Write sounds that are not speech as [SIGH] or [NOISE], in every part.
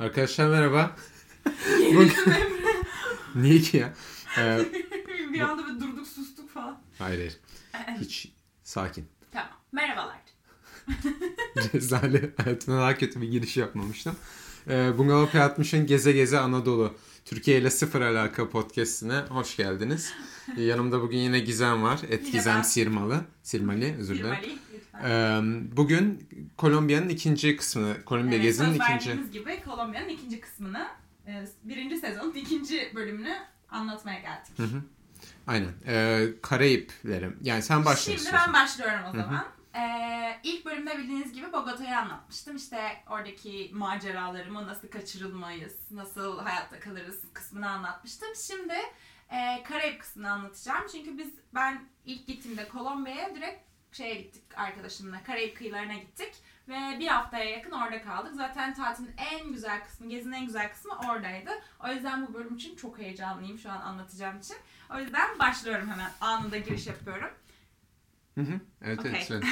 Arkadaşlar merhaba. [LAUGHS] Emre. [LAUGHS] Niye ki ya? Ee, [LAUGHS] bir anda böyle durduk sustuk falan. hayır hayır. Hiç sakin. Tamam. Merhabalar. Rezale. Hayatımda daha kötü bir giriş yapmamıştım. Ee, Bungalov P60'ın Geze Geze Anadolu Türkiye ile sıfır alaka podcastine hoş geldiniz. Ee, Yanımda bugün yine Gizem var. Et Gizem. Sirmalı. Sirmali özür dilerim. Ee, bugün Kolombiya'nın ikinci kısmını, Kolombiya Evet, gezinin ikinci... gibi Kolombiya'nın ikinci kısmını, birinci sezonun ikinci bölümünü anlatmaya geldik. Hı hı. Aynen. Ee, Karayiplerim. Yani sen başla Şimdi ben başlıyorum o zaman. Ee, ilk bölümde bildiğiniz gibi Bogota'yı anlatmıştım. İşte oradaki maceralarımı, nasıl kaçırılmayız, nasıl hayatta kalırız kısmını anlatmıştım. Şimdi e, Karayip kısmını anlatacağım. Çünkü biz ben ilk gittiğimde Kolombiya'ya direkt şeye gittik arkadaşımla. Karayip kıyılarına gittik. Ve bir haftaya yakın orada kaldık. Zaten tatilin en güzel kısmı, gezinin en güzel kısmı oradaydı. O yüzden bu bölüm için çok heyecanlıyım şu an anlatacağım için. O yüzden başlıyorum hemen. Anında giriş yapıyorum. Hı hı. Evet Okey. evet. söyle.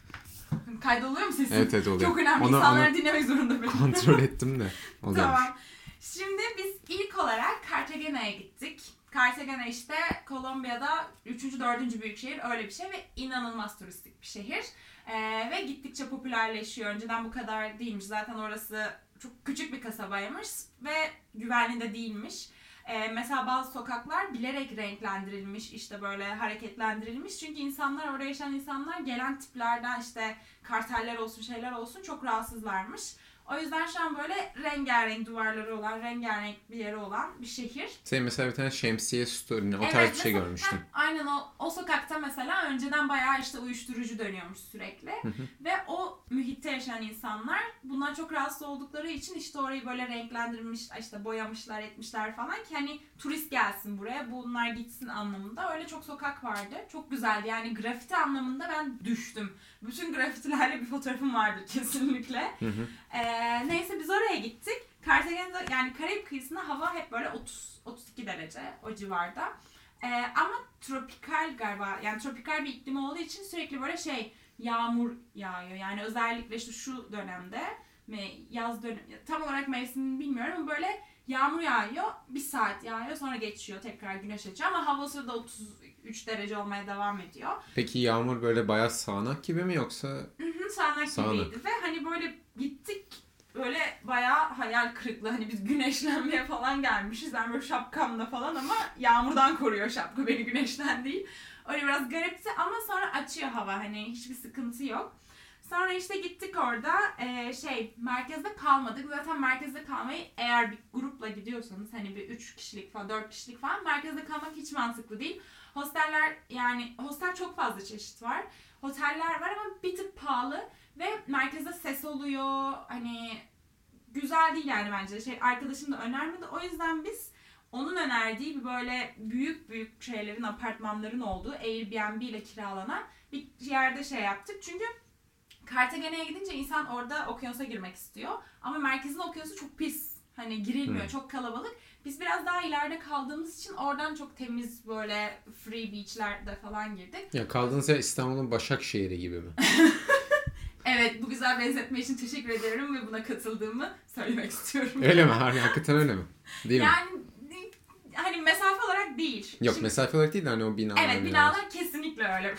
[LAUGHS] Kaydoluyor mu sesim? Evet evet oluyor. Çok önemli. Onu- İnsanlar onu dinlemek zorunda benim. kontrol ettim de. [LAUGHS] Oluyormuş. tamam. Şimdi biz ilk olarak Cartagena'ya gittik. Cartagena işte Kolombiya'da 3. 4. büyük şehir öyle bir şey ve inanılmaz turistik bir şehir. Ee, ve gittikçe popülerleşiyor. Önceden bu kadar değilmiş. Zaten orası çok küçük bir kasabaymış ve güvenli de değilmiş. Ee, mesela bazı sokaklar bilerek renklendirilmiş, işte böyle hareketlendirilmiş. Çünkü insanlar, orada yaşayan insanlar gelen tiplerden işte karteller olsun, şeyler olsun çok rahatsızlarmış. O yüzden şu an böyle rengarenk duvarları olan, rengarenk bir yeri olan bir şehir. Senin mesela bir tane şemsiye story'ni o Evet, tarz bir şey görmüştüm. Heh, aynen o, o sokakta mesela önceden bayağı işte uyuşturucu dönüyormuş sürekli. hı. Ve o mühitte yaşayan insanlar bundan çok rahatsız oldukları için işte orayı böyle renklendirmiş, işte boyamışlar, etmişler falan ki hani turist gelsin buraya, bunlar gitsin anlamında. Öyle çok sokak vardı. Çok güzeldi. Yani grafiti anlamında ben düştüm. Bütün grafitilerle bir fotoğrafım vardır kesinlikle. Hı hı. Ee, neyse biz oraya gittik. Cartagena'da yani Karayip kıyısında hava hep böyle 30 32 derece o civarda. Ee, ama tropikal galiba yani tropikal bir iklim olduğu için sürekli böyle şey yağmur yağıyor. Yani özellikle işte şu dönemde yaz dönem tam olarak mevsimini bilmiyorum ama böyle yağmur yağıyor. Bir saat yağıyor sonra geçiyor tekrar güneş açıyor ama havası da 33 derece olmaya devam ediyor. Peki yağmur böyle bayağı sağanak gibi mi yoksa? Hı hı, sağanak Sağanak. gibiydi ve hani böyle gittik böyle bayağı hayal kırıklığı hani biz güneşlenmeye falan gelmişiz ben böyle şapkamla falan ama yağmurdan koruyor şapka beni güneşten değil. Öyle biraz garipti ama sonra açıyor hava hani hiçbir sıkıntı yok. Sonra işte gittik orada eee, şey merkezde kalmadık. Zaten merkezde kalmayı eğer bir grupla gidiyorsanız hani bir 3 kişilik falan 4 kişilik falan merkezde kalmak hiç mantıklı değil. Hosteller yani hostel çok fazla çeşit var. Oteller var ama bir tık pahalı ve merkezde ses oluyor. Hani güzel değil yani bence. Şey arkadaşım da önermedi. O yüzden biz onun önerdiği bir böyle büyük büyük şeylerin, apartmanların olduğu Airbnb ile kiralanan bir yerde şey yaptık. Çünkü Cartagena'ya gidince insan orada okyanusa girmek istiyor. Ama merkezin okyanusu çok pis. Hani girilmiyor. Hmm. Çok kalabalık. Biz biraz daha ileride kaldığımız için oradan çok temiz böyle free beachlerde falan girdik. Ya kaldığınız yer İstanbul'un Başakşehir'i gibi mi? [LAUGHS] Evet bu güzel benzetme için teşekkür ederim ve buna katıldığımı söylemek istiyorum. öyle mi? Har- Hakikaten öyle mi? Değil mi? Yani hani mesafe olarak değil. Yok Şimdi- mesafe olarak değil de hani o binalar. Evet binalar. kesinlikle öyle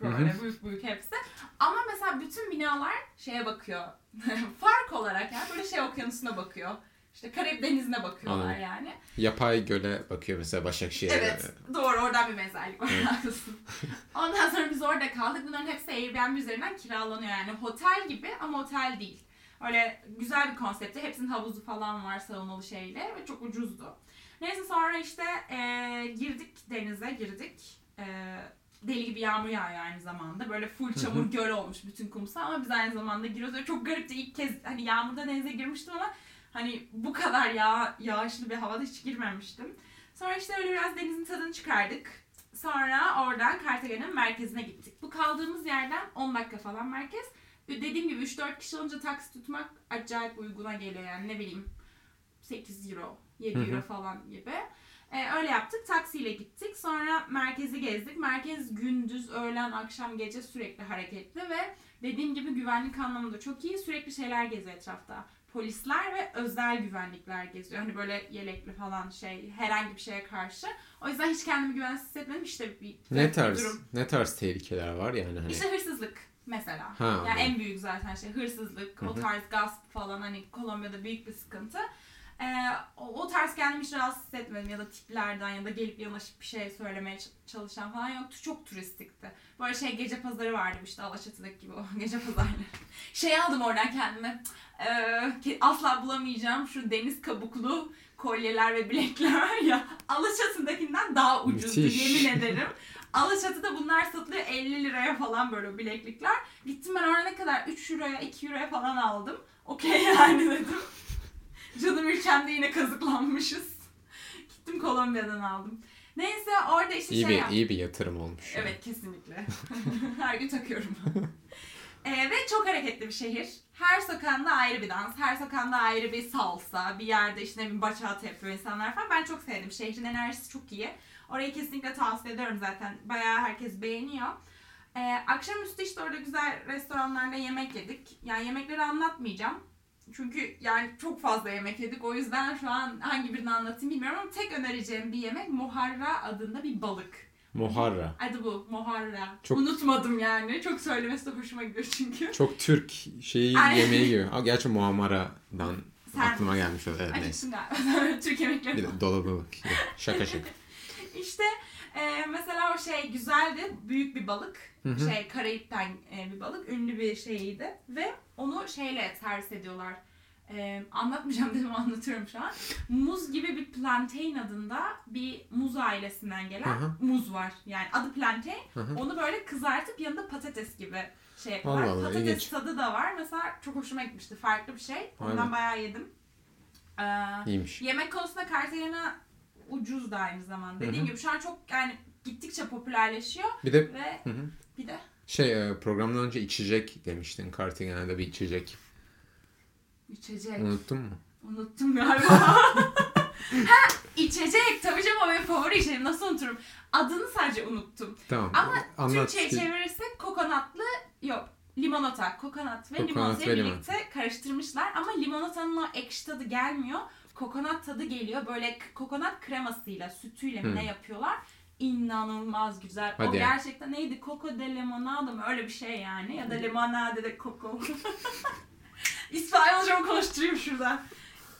böyle Hı büyük büyük hepsi. Bütün binalar şeye bakıyor. [LAUGHS] Fark olarak yani böyle şey okyanusuna bakıyor. İşte Karayip Denizi'ne bakıyorlar Anladım. yani. Yapay göle bakıyor mesela Başakşehir'e. Evet doğru oradan bir benzerlik var Evet. [LAUGHS] haklısın. Ondan sonra biz orada kaldık. Bunların hepsi Airbnb üzerinden kiralanıyor yani otel gibi ama otel değil. Öyle güzel bir konsepti. Hepsinin havuzu falan var saunalı şeyle ve çok ucuzdu. Neyse sonra işte eee, girdik denize girdik. Eee, deli gibi yağmur yağıyor aynı zamanda. Böyle full çamur göl olmuş bütün kumsal ama biz aynı zamanda giriyoruz. Ve çok garipti ilk kez hani yağmurda denize girmiştim ama hani bu kadar yağ, yağışlı bir havada hiç girmemiştim. Sonra işte öyle biraz denizin tadını çıkardık. Sonra oradan Cartagena'nın merkezine gittik. Bu kaldığımız yerden 10 dakika falan merkez. Dediğim gibi 3-4 kişi olunca taksi tutmak acayip uyguna geliyor yani ne bileyim 8 euro, 7 Hı hı. euro falan gibi. Ee, öyle yaptık. Taksiyle gittik. Sonra merkezi gezdik. Merkez gündüz, öğlen, akşam, gece sürekli hareketli ve dediğim gibi güvenlik anlamında çok iyi. Sürekli şeyler geziyor etrafta. polisler ve özel güvenlikler geziyor. Hani böyle yelekli falan şey herhangi bir şeye karşı. O yüzden hiç kendimi güvensiz hissetmedim. İşte bir, Ne bir tarz durum. ne tarz tehlikeler var yani hani. İşte hırsızlık mesela. Ha, yani anladım. en büyük zaten şey hırsızlık, Hı o tarz gasp falan hani Kolombiya'da büyük bir sıkıntı. Ee, o, o tarz kendimi hiç rahatsız hissetmedim ya da tiplerden ya da gelip yanaşıp bir şey söylemeye çalışan falan yoktu. Çok turistikti. Böyle şey gece pazarı vardı işte Alaçatı'daki gibi o [LAUGHS] gece pazarları. şey aldım oradan kendime. Ee, asla bulamayacağım şu deniz kabuklu kolyeler ve bilekler var ya Alaçatı'dakinden daha ucuzdu Müthiş. yemin [LAUGHS] ederim. Alaçatı'da bunlar satılıyor 50 liraya falan böyle bileklikler. Gittim ben orada ne kadar 3 euroya 2 euroya falan aldım. Okey yani dedim. Canım ülkemde yine kazıklanmışız. Gittim Kolombiya'dan aldım. Neyse orada işte iyi şey bir yaptım. iyi bir yatırım olmuş. yani. Evet kesinlikle. [LAUGHS] Her gün takıyorum. [LAUGHS] Ee, ve çok hareketli bir şehir. Her sokağında ayrı bir dans, her sokağında ayrı bir salsa, bir yerde işte bileyim bachata yapıyor insanlar falan. Ben çok sevdim. Şehrin enerjisi çok iyi. Orayı kesinlikle tavsiye ediyorum zaten. Bayağı herkes beğeniyor. Ee, akşamüstü işte orada güzel restoranlarda yemek yedik. Yani yemekleri anlatmayacağım. Çünkü yani çok fazla yemek yedik. O yüzden şu an hangi birini anlatayım bilmiyorum ama tek önereceğim bir yemek moharra adında bir balık. Moharra. Adı bu moharra. Çok- Unutmadım yani. Çok söylemesi de hoşuma gidiyor çünkü. Çok Türk şeyi yemeği gibi. Ama gerçi muhammaradan Sen- aklıma gelmiş o. Evet neyse. [LAUGHS] Türk yemekleri. Bir de dolaba bak. Şaka şaka. [LAUGHS] İşte e, mesela o şey güzeldi. Büyük bir balık. Hı hı. Şey Karayip'ten e, bir balık. Ünlü bir şeydi. Ve onu şeyle servis ediyorlar. E, anlatmayacağım dedim [LAUGHS] anlatıyorum şu an. Muz gibi bir plantain adında bir muz ailesinden gelen Hı hı. muz var. Yani adı plantain. Hı hı. Onu böyle kızartıp yanında patates gibi şey yapıyorlar. Allah Allah, patates ilginç. tadı da var. Mesela çok hoşuma gitmişti. Farklı bir şey. Ondan Aynen. bayağı yedim. Ee, İyiymiş. Yemek konusunda Cartagena ucuz da aynı zamanda. Dediğim Hı hı. gibi şu an çok yani gittikçe popülerleşiyor Bir de ve bir de şey e, programdan önce içecek demiştin. Cartagena'da bir içecek. içecek. Unuttun mu? Unuttum galiba. [LAUGHS] ha içecek tabii canım o benim favori içeceğim nasıl unuturum. Adını sadece unuttum. Tamam. Ama Anlat. Türkçe'ye çevirirsek kokonatlı yok. Limonata, kokonat ve limonatayı ve limon. birlikte karıştırmışlar ama limonatanın o ekşi tadı gelmiyor. Kokonat tadı geliyor. Böyle kokonat kremasıyla, sütüyle mi ne yapıyorlar? İnanılmaz güzel. Hadi o ya. gerçekten neydi? Coco de limonada mı? Öyle bir şey yani. Ya da limonade de coco. [LAUGHS] İspanyolca mı konuşturayım şurada?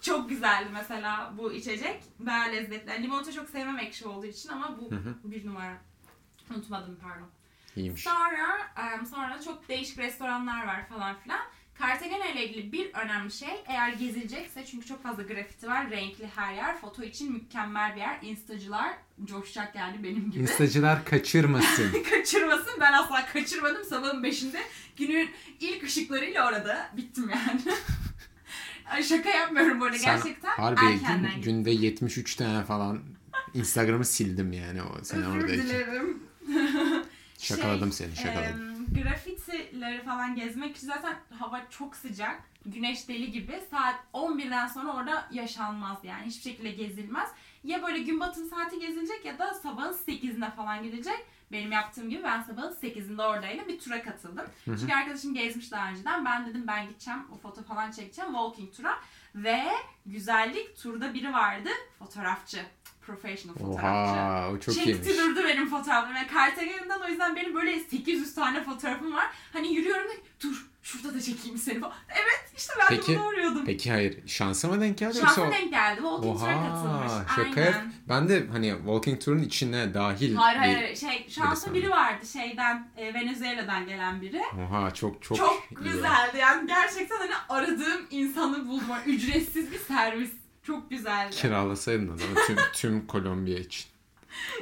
Çok güzeldi mesela bu içecek. Bayağı lezzetli. Yani limonata çok sevmem ekşi olduğu için ama bu Hı hı. bir numara. Unutmadım pardon. İyiymiş. Sonra sonra çok değişik restoranlar var falan filan. Cartagena ile ilgili bir önemli şey eğer gezilecekse çünkü çok fazla grafiti var. Renkli her yer. Foto için mükemmel bir yer. Instacılar coşacak yani benim gibi. İnstacılar kaçırmasın. [LAUGHS] Kaçırmasın. Ben asla kaçırmadım. Sabahın beşinde günün ilk ışıklarıyla orada bittim yani. [LAUGHS] Şaka yapmıyorum bu arada Sen gerçekten. harbi erkenden gün- günde 73 tane falan Instagram'ı sildim yani o sen Özür oradayken. dilerim. Şakaladım Şey, seni şakaladım. Em, grafitileri falan gezmek için zaten hava çok sıcak. Güneş deli gibi. Saat 11'den sonra orada yaşanmaz yani. Hiçbir şekilde gezilmez. Ya böyle gün batım saati gezilecek ya da sabahın 8'inde falan gidilecek. Benim yaptığım gibi ben sabahın 8'inde oradaydım. Bir tura katıldım. Hı hı. Çünkü arkadaşım gezmiş daha önceden. Ben dedim ben gideceğim. O foto falan çekeceğim. Walking tura. Ve güzellik turda biri vardı. Fotoğrafçı. Professional fotoğrafçı. Oha çok Çekti iyiymiş. durdu benim fotoğraflarım. Yani Cartagena'dan o yüzden benim böyle 800 tane fotoğrafım var. Hani yürüyorum da dur şurada da çekeyim seni falan. Evet işte ben Peki, de bunu arıyordum. Peki hayır şansa mı denk geldi Şansa denk geldi. Walking Tour'a katılmış. Oha şaka Aynen. Ben de hani Walking Tour'un içine dahil Hayır bir... hayır şey sandım. biri vardı şeyden e, Venezuela'dan gelen biri. Oha çok çok, Çok, iyi. güzeldi yani gerçekten hani aradığım insanı buldum. Yani Ücretsiz bir servis. Çok güzeldi. Kiralasaydın adamı tüm, [LAUGHS] tüm Kolombiya için.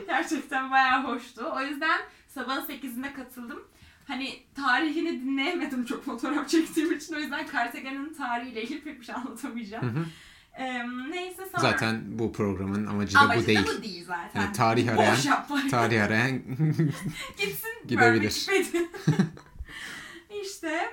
Gerçekten bayağı hoştu. O yüzden sabahın 8'inde katıldım. Hani tarihini dinleyemedim çok fotoğraf çektiğim için. O yüzden Cartagena'nın tarihiyle ilgili pek bir şey anlatamayacağım. hı. Ee, neyse sonra... Zaten bu programın amacı da Amacı bu değil. da bu değil zaten. Yani tarih arayan-. Tarih arayan [LAUGHS] Gitsin Gidebilir. [LAUGHS] İşte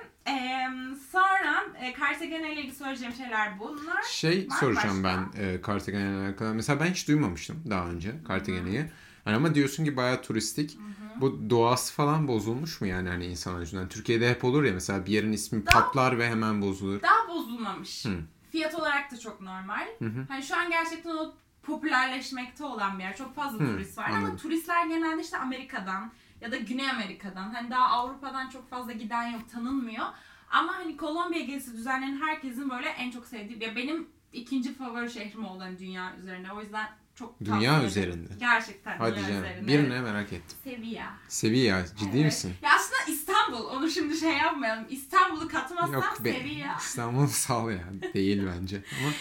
sonra e, Cartagena ile ilgili söyleyeceğim şeyler bunlar. şey Var soracağım başka? ben e, Cartagena ile alakalı. Mesela ben hiç duymamıştım daha önce Cartagena'yı. Hani ama diyorsun ki bayağı turistik. Bu doğası falan bozulmuş mu yani hani insan yüzünden? Türkiye'de hep olur ya mesela bir yerin ismi patlar ve hemen bozulur. Daha bozulmamış. Hı. Fiyat olarak da çok normal. Hı hı. Hani şu an gerçekten o popülerleşmekte olan bir yer. Çok fazla Hı, turist var ama anladım. turistler genelde işte Amerika'dan ya da Güney Amerika'dan. Hani daha Avrupa'dan çok fazla giden yok, tanınmıyor. Ama hani Kolombiya gezisi düzenleyen herkesin böyle en çok sevdiği ya benim ikinci favori şehrim oldu hani dünya üzerinde. O yüzden çok Dünya üzerinde. Gerçekten Hadi dünya canım. üzerinde. Bir ne merak ettim. Sevilla. Sevilla ciddi Evet. misin? Ya aslında İstanbul. Onu şimdi şey yapmayalım. İstanbul'u katmazsam Yok be. Sevilla. İstanbul [LAUGHS] sağ ol ya. Değil bence. Ama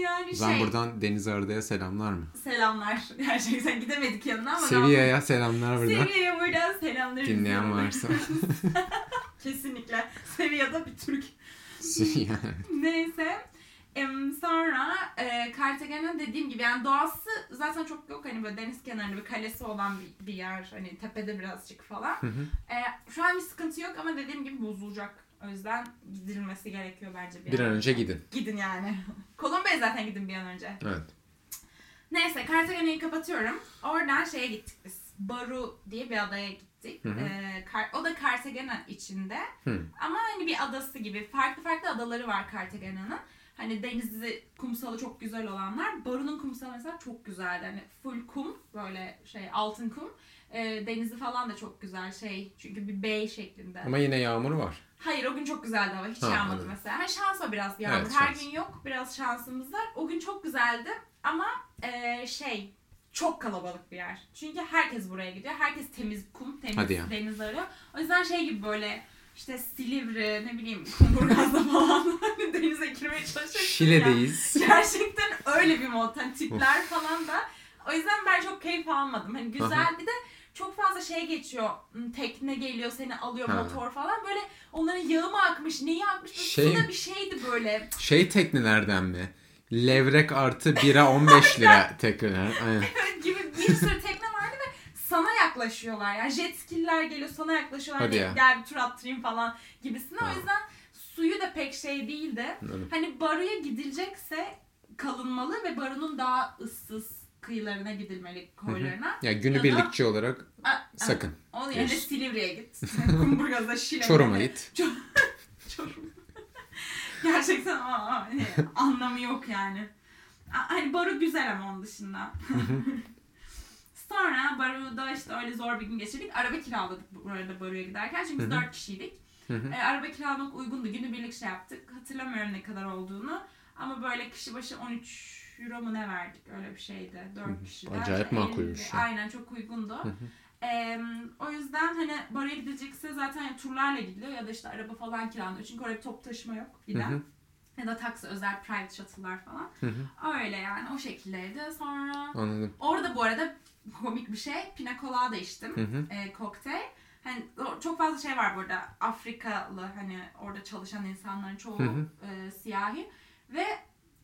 Yani ben şey. buradan Deniz Arda'ya selamlar mı? Selamlar. [LAUGHS] Gerçekten gidemedik yanına ama. Sevilla'ya selamlar buradan. Sevilla'ya buradan selamlar. Dinleyen varsa. [LAUGHS] Kesinlikle. Sevilla'da bir Türk. Sevilla. Neyse. Sonra e, Cartagena dediğim gibi yani doğası zaten çok yok hani böyle deniz kenarında bir kalesi olan bir, bir yer hani tepede birazcık falan. Hı hı. E, şu an bir sıkıntı yok ama dediğim gibi bozulacak. O yüzden gidilmesi gerekiyor bence bir, bir an önce gidin. Gidin yani. [LAUGHS] Kolombiya'ya zaten gidin bir an önce. Evet. Neyse Cartagena'yı kapatıyorum. Oradan şeye gittik biz. Baru diye bir adaya gittik. Hı hı. Ee, o da Cartagena içinde. Hı. Ama hani bir adası gibi. Farklı farklı adaları var Cartagena'nın. Hani denizi, kumsalı çok güzel olanlar. Baru'nun kumsalı mesela çok güzeldi. Hani full kum, böyle şey altın kum. Ee, denizi falan da çok güzel şey. Çünkü bir bey şeklinde. Ama yine yağmur var. Hayır o gün çok güzeldi hava. Hiç Ha, yağmadı anladım. mesela. Ha, şansa biraz yağmur. Evet, Her şans. gün yok. Biraz şansımız var. O gün çok güzeldi. Ama e, şey çok kalabalık bir yer. Çünkü herkes buraya gidiyor. Herkes temiz kum, temiz deniz arıyor. O yüzden şey gibi böyle işte Silivri, ne bileyim Kumburgaz'da falan [LAUGHS] hani denize girmeye çalışıyorsun ya. Şile'deyiz. Gerçekten öyle bir mod. Hani tipler falan da. O yüzden ben çok keyif almadım. Hani güzel bir de çok fazla şey geçiyor. Hmm, Tekne geliyor seni alıyor Ha. motor falan. Böyle onların yağı mı akmış, neyi akmış? Şey- Suda bir şeydi böyle. Şey teknelerden mi? Levrek artı bira 15 lira tekneler. Aynen. [LAUGHS] gibi bir sürü tekne vardı ve sana yaklaşıyorlar. Yani jet ski'ler geliyor sana yaklaşıyorlar. Hadi ya. gel bir tur attırayım falan gibisine. Ha. O yüzden suyu da pek şey değildi. Anladım. Hani Baru'ya gidilecekse kalınmalı ve Baru'nun daha ıssız kıyılarına gidilmeli koylarına. Ya Ya da- günübirlikçi olarak Aa, sakın. Onun yerine Diyorsun. Silivri'ye git. [LAUGHS] Kumburgaz'a, Şile'ye. Çorum'a git. [LAUGHS] Çorum. [LAUGHS] Gerçekten aa, hani anlamı yok yani. A- Hani Baru güzel ama onun dışında. Sonra Baru'da işte öyle zor bir gün geçirdik. Araba kiraladık bu arada Baru'ya giderken. Çünkü biz Hı hı. dört kişiydik. Hı hı. E, araba kiralamak uygundu. Günübirlik şey yaptık. Hatırlamıyorum ne kadar olduğunu. Ama böyle kişi başı 13 euro mu ne verdik öyle bir şeydi. Hı 4 hı. kişiden. Acayip makulmüş 50 ya. Aynen çok uygundu. Hı hı. Ee, o yüzden hani Baru'ya gidilecekse zaten turlarla gidiliyor ya da işte araba falan kiralanıyor. Çünkü orada bir top taşıma yok Hı giden. hı. Ya da taksi özel private shuttle'lar falan. Hı hı. Öyle yani o şekildeydi. Sonra Anladım. orada bu arada [LAUGHS] komik bir şey pina colada içtim. Hı hı. E, kokteyl. Hani çok fazla şey var burada. Afrikalı hani orada çalışan insanların çoğu Hı hı. e, siyahi. Ve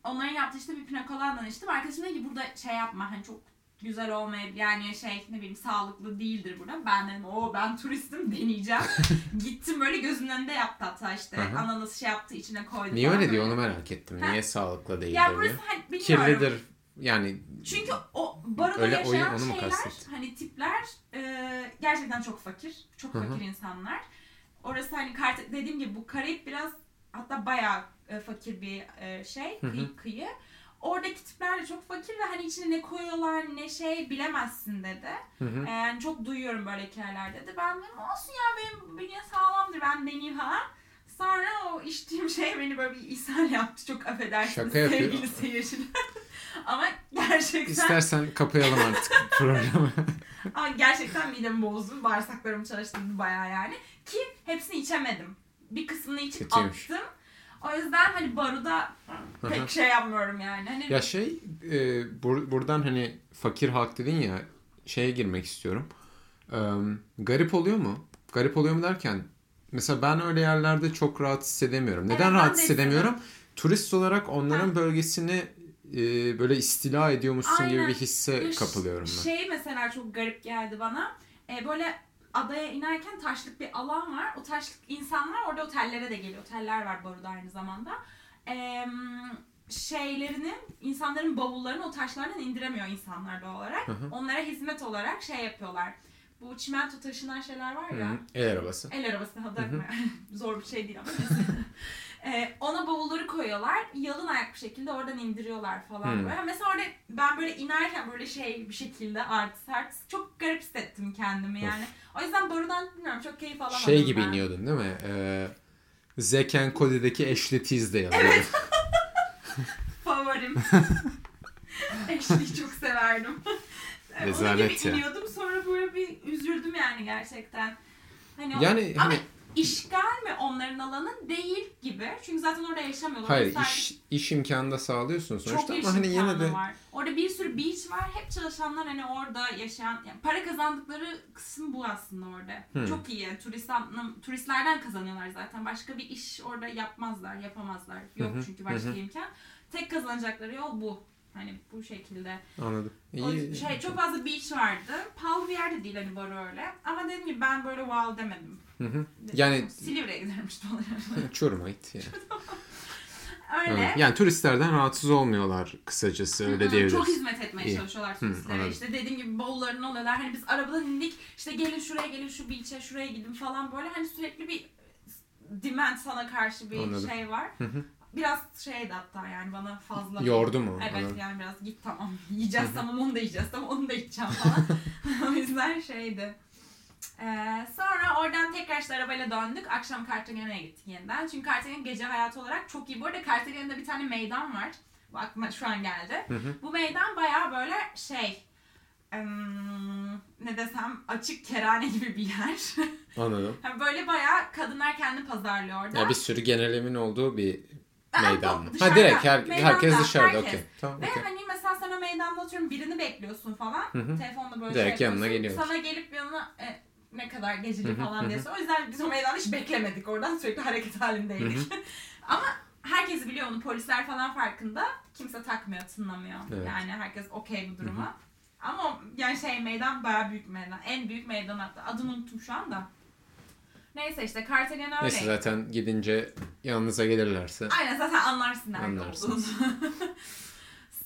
onların yaptığı işte bir pina coladan içtim. Arkadaşım dedi ki burada şey yapma hani çok güzel olmayabilir. Yani şey ne bileyim sağlıklı değildir burada. Ben dedim o ben turistim deneyeceğim. [LAUGHS] Gittim böyle gözümün önünde yaptı hatta işte. Hı. Ananas şey yaptı içine koydu. Niye öyle diyor onu merak ettim. Ha? Niye sağlıklı değil Ya diyor. burası hani bilmiyorum. Kirlidir. Yani Çünkü o baroda Öyle yaşayan onu şeyler, hani tipler e, gerçekten çok fakir. Çok Hı hı. fakir insanlar. Orası hani kart dediğim gibi bu Karayip biraz hatta bayağı e, fakir bir e, şey, kıyı, kıyı. Oradaki tipler de çok fakir ve hani içine ne koyuyorlar ne şey bilemezsin dedi. Hı hı. E, yani çok duyuyorum böyle hikayeler dedi. Ben dedim olsun ya benim bünye sağlamdır ben deneyeyim falan. Sonra o içtiğim şey beni böyle bir ishal yaptı. Çok affedersiniz Şaka sevgili seyirciler. Ama gerçekten İstersen kapayalım artık [LAUGHS] programı. Ama gerçekten midemi bozdu. Bağırsaklarımı çalıştırdı bayağı yani. Ki hepsini içemedim. Bir kısmını içip Kötüymüş. attım. O yüzden hani baruda pek şey yapmıyorum yani. Hani ya şey e, bur- buradan hani fakir halk dedin ya şeye girmek istiyorum. Ee, garip oluyor mu? Garip oluyor mu derken mesela ben öyle yerlerde çok rahat hissedemiyorum. Neden Evet, rahat de hissedemiyorum? Turist olarak onların Ha. bölgesini e, böyle istila ediyormuşsun gibi Aynen. bir hisse Ya ş- kapılıyorum ben. Şey mesela çok garip geldi bana. Ee, böyle adaya inerken taşlık bir alan var. O taşlık insanlar orada otellere de geliyor. Oteller var Baru'da aynı zamanda. Ee, şeylerini, insanların bavullarını o taşlardan indiremiyor insanlar doğal olarak. Hı hı. Onlara hizmet olarak şey yapıyorlar. Bu çimento taşınan şeyler var ya. Hı, El arabası. El arabası Hı hı. [LAUGHS] Zor bir şey değil ama. Ee, ona bavulları koyuyorlar. Yalın ayak bir şekilde oradan indiriyorlar falan Hı. böyle. Mesela orada ben böyle inerken böyle şey bir şekilde artist artist çok garip hissettim kendimi yani. O yüzden borudan bilmiyorum çok keyif alamadım Şey gibi ben. iniyordun değil mi? Ee, Zack and Cody'deki Ashley Tisdale. Evet. [LAUGHS] Favorim. [LAUGHS] Ashley'i çok severdim. Onun Rezalet gibi ya. iniyordum sonra böyle bir üzüldüm yani gerçekten. Hani o- Yani ama hani işgal mi onların alanı değil gibi. Çünkü zaten orada yaşamıyorlar. hayır iş, iş imkanı da sağlıyorsun çok sonuçta iş ama hani yine de var. Orada bir sürü beach var. Hep çalışanlar hani orada yaşayan, yani para kazandıkları kısım bu aslında orada. Hmm. Çok iyi. Yani turist, turistlerden kazanıyorlar zaten. Başka bir iş orada yapmazlar, yapamazlar. Yok Hı hı, çünkü başka hı hı. imkan. Tek kazanacakları yol bu. Hani bu şekilde. anladım. O İyi. şey çok fazla beach vardı. Pahalı bir yerde değil hani baro öyle. Ama dediğim gibi ben böyle wow demedim. Hı hı. Yani- Silivri'ye gidermiş dolayı. [LAUGHS] Çorum'a git yani. [LAUGHS] öyle. Evet. Yani turistlerden rahatsız olmuyorlar kısacası Hı hı, öyle diyebiliriz. Çok hizmet etmeye İyi. çalışıyorlar Hı, turistlere. anladım. işte dediğim gibi bavullarını alıyorlar. Hani biz arabadan indik. işte gelin şuraya gelin şu beach'e şuraya gidin falan böyle. Hani sürekli bir demand sana karşı bir Anladım. şey var. Hı hı. Biraz şeydi hatta yani bana fazla. Yordu mu? Evet Anladım. yani biraz git tamam. [LAUGHS] Yiyeceğiz tamam onu da yiyeceğiz tamam onu da içeceğim falan. [LAUGHS] o yüzden şeydi. Ee, sonra oradan tekrar işte arabayla döndük. Akşam Cartagena'ya gittik yeniden. Çünkü Cartagena gece hayatı olarak çok iyi. Bu arada Cartagena'da bir tane meydan var. Bu aklıma şu an geldi. Hı hı. Bu meydan bayağı böyle şey em, ne desem açık kerane gibi bir yer. [LAUGHS] Anladım. Yani böyle bayağı kadınlar kendi pazarlıyor orada. Ya bir sürü genelimin olduğu bir meydan mı? Ha direkt her, meydanda, herkes dışarıda herkes. okey. Tamam Ve okey. hani mesela sen o meydanda oturuyorum birini bekliyorsun falan. Hı hı. Telefonla böyle Direkt şey yanına geliyorlar. Sana gelip yanına e, ne kadar geceli falan soruyor. O yüzden biz o meydanda hiç beklemedik oradan sürekli hareket halindeydik. [LAUGHS] Ama herkes biliyor onu polisler falan farkında. Kimse takmıyor, tınlamıyor. Evet. Yani herkes okey bu duruma. Ama o- yani şey meydan bayağı büyük meydan. En büyük meydan hatta. Adını unuttum şu anda. Neyse işte Cartagena öyle. Neyse zaten gidince yanınıza gelirlerse. Aynen zaten anlarsın nerede Anlarsın. olduğunu. [LAUGHS]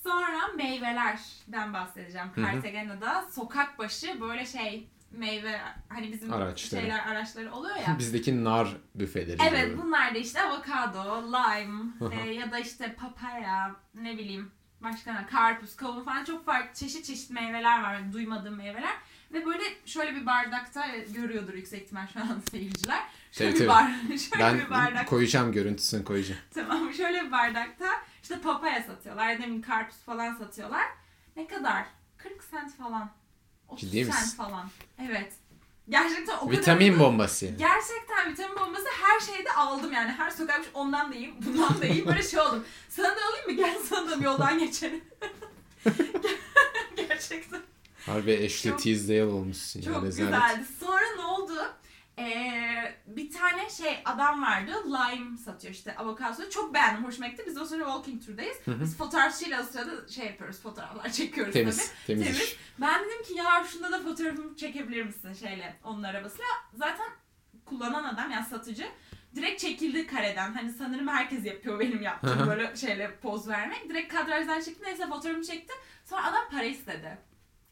Sonra meyvelerden bahsedeceğim. Cartagena'da sokak başı böyle şey meyve hani bizim Araçları. şeyler araçları oluyor ya. [LAUGHS] Bizdeki nar büfeleri evet gibi. bunlar da işte avokado, lime e, ya da işte papaya ne bileyim başka ne karpuz, kavun falan çok farklı çeşit çeşit meyveler var. Yani duymadığım meyveler. Ve böyle şöyle bir bardakta e, görüyordur yüksek ihtimal şu an [LAUGHS] seyirciler. Şöyle Tabii, bir, bar [LAUGHS] şöyle bir Ben bardak koyacağım görüntüsünü koyacağım. Tamam şöyle bir bardakta işte papaya satıyorlar ya bileyim karpuz falan satıyorlar. Ne kadar? 40 sent falan. 30 Ciddi sent misin? falan. Evet. Gerçekten o kadar Vitamin uygun. bombası yani. Gerçekten vitamin bombası her şeyde aldım yani. Her sokak ondan da yiyeyim, bundan da yiyeyim. Böyle şey oldum. Sana da alayım mı? Gel sana da bir yoldan geçelim. [LAUGHS] Gerçekten. Harbi Ashley Tisdale olmuşsun Çok ya. rezalet. güzeldi. Sonra ne oldu? Ee, bir tane şey adam vardı. Lime satıyor işte avokado. Çok beğendim. Hoşuma gitti. Biz de o sırada walking tour'dayız. Hı hı. Biz fotoğrafçıyla o sırada şey yapıyoruz. Fotoğraflar çekiyoruz Temiz. tabii. Temiz, Temiz. Ben dedim ki ya şunda da fotoğrafımı çekebilir misin şeyle onun arabasıyla. Zaten kullanan adam yani satıcı direkt çekildi kareden. Hani sanırım herkes yapıyor benim yaptığım böyle şeyle poz vermek. Direkt kadrajdan çekti. Neyse fotoğrafımı çekti. Sonra adam para istedi.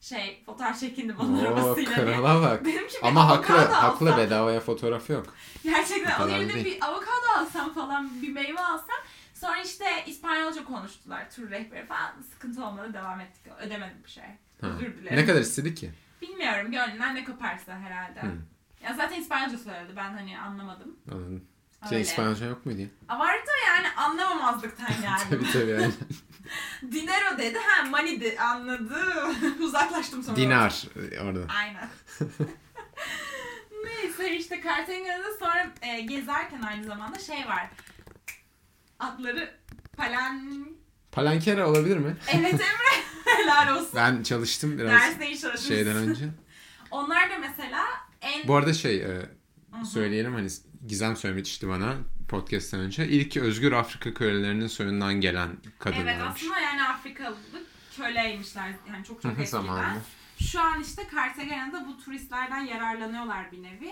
Şey fotoğraf çekindim onun Oo arabasıyla krala bak. Dedim ki bir Ama haklı, haklı alsam. bedavaya fotoğraf yok. Gerçekten onun yerine bir avokado alsam falan bir meyve alsam. Sonra işte İspanyolca konuştular tur rehberi falan. Sıkıntı olmadı devam ettik. Ödemedim bir şey. Ha. Özür dilerim. Ne kadar istedi ki? Bilmiyorum gönlünden ne koparsa herhalde. Hı. Ya zaten İspanyolca söyledi ben hani anlamadım. Anladım. Senin İspanyolca yok muydu Vardı yani anlamamazlıktan [LAUGHS] yani. tabii tabii yani. [LAUGHS] Dinero dedi ha money de anladım. [LAUGHS] Uzaklaştım sonra. Dinar e, orada. Aynen. [LAUGHS] Neyse işte Cartagena'da sonra e, gezerken aynı zamanda şey var. Atları palen... Palankera olabilir mi? Evet Emre. Helal olsun. Ben çalıştım biraz Dersine iyi çalışmışsın. şeyden önce. Onlar da mesela en... Bu arada şey e, söyleyelim hani Gizem söylemişti bana podcast'ten önce. İlk özgür Afrika kölelerinin soyundan gelen Evet kadınlarmış. aslında yani Afrikalı köleymişler yani çok çok eskiden. Şu an işte Cartagena'da bu turistlerden yararlanıyorlar bir nevi.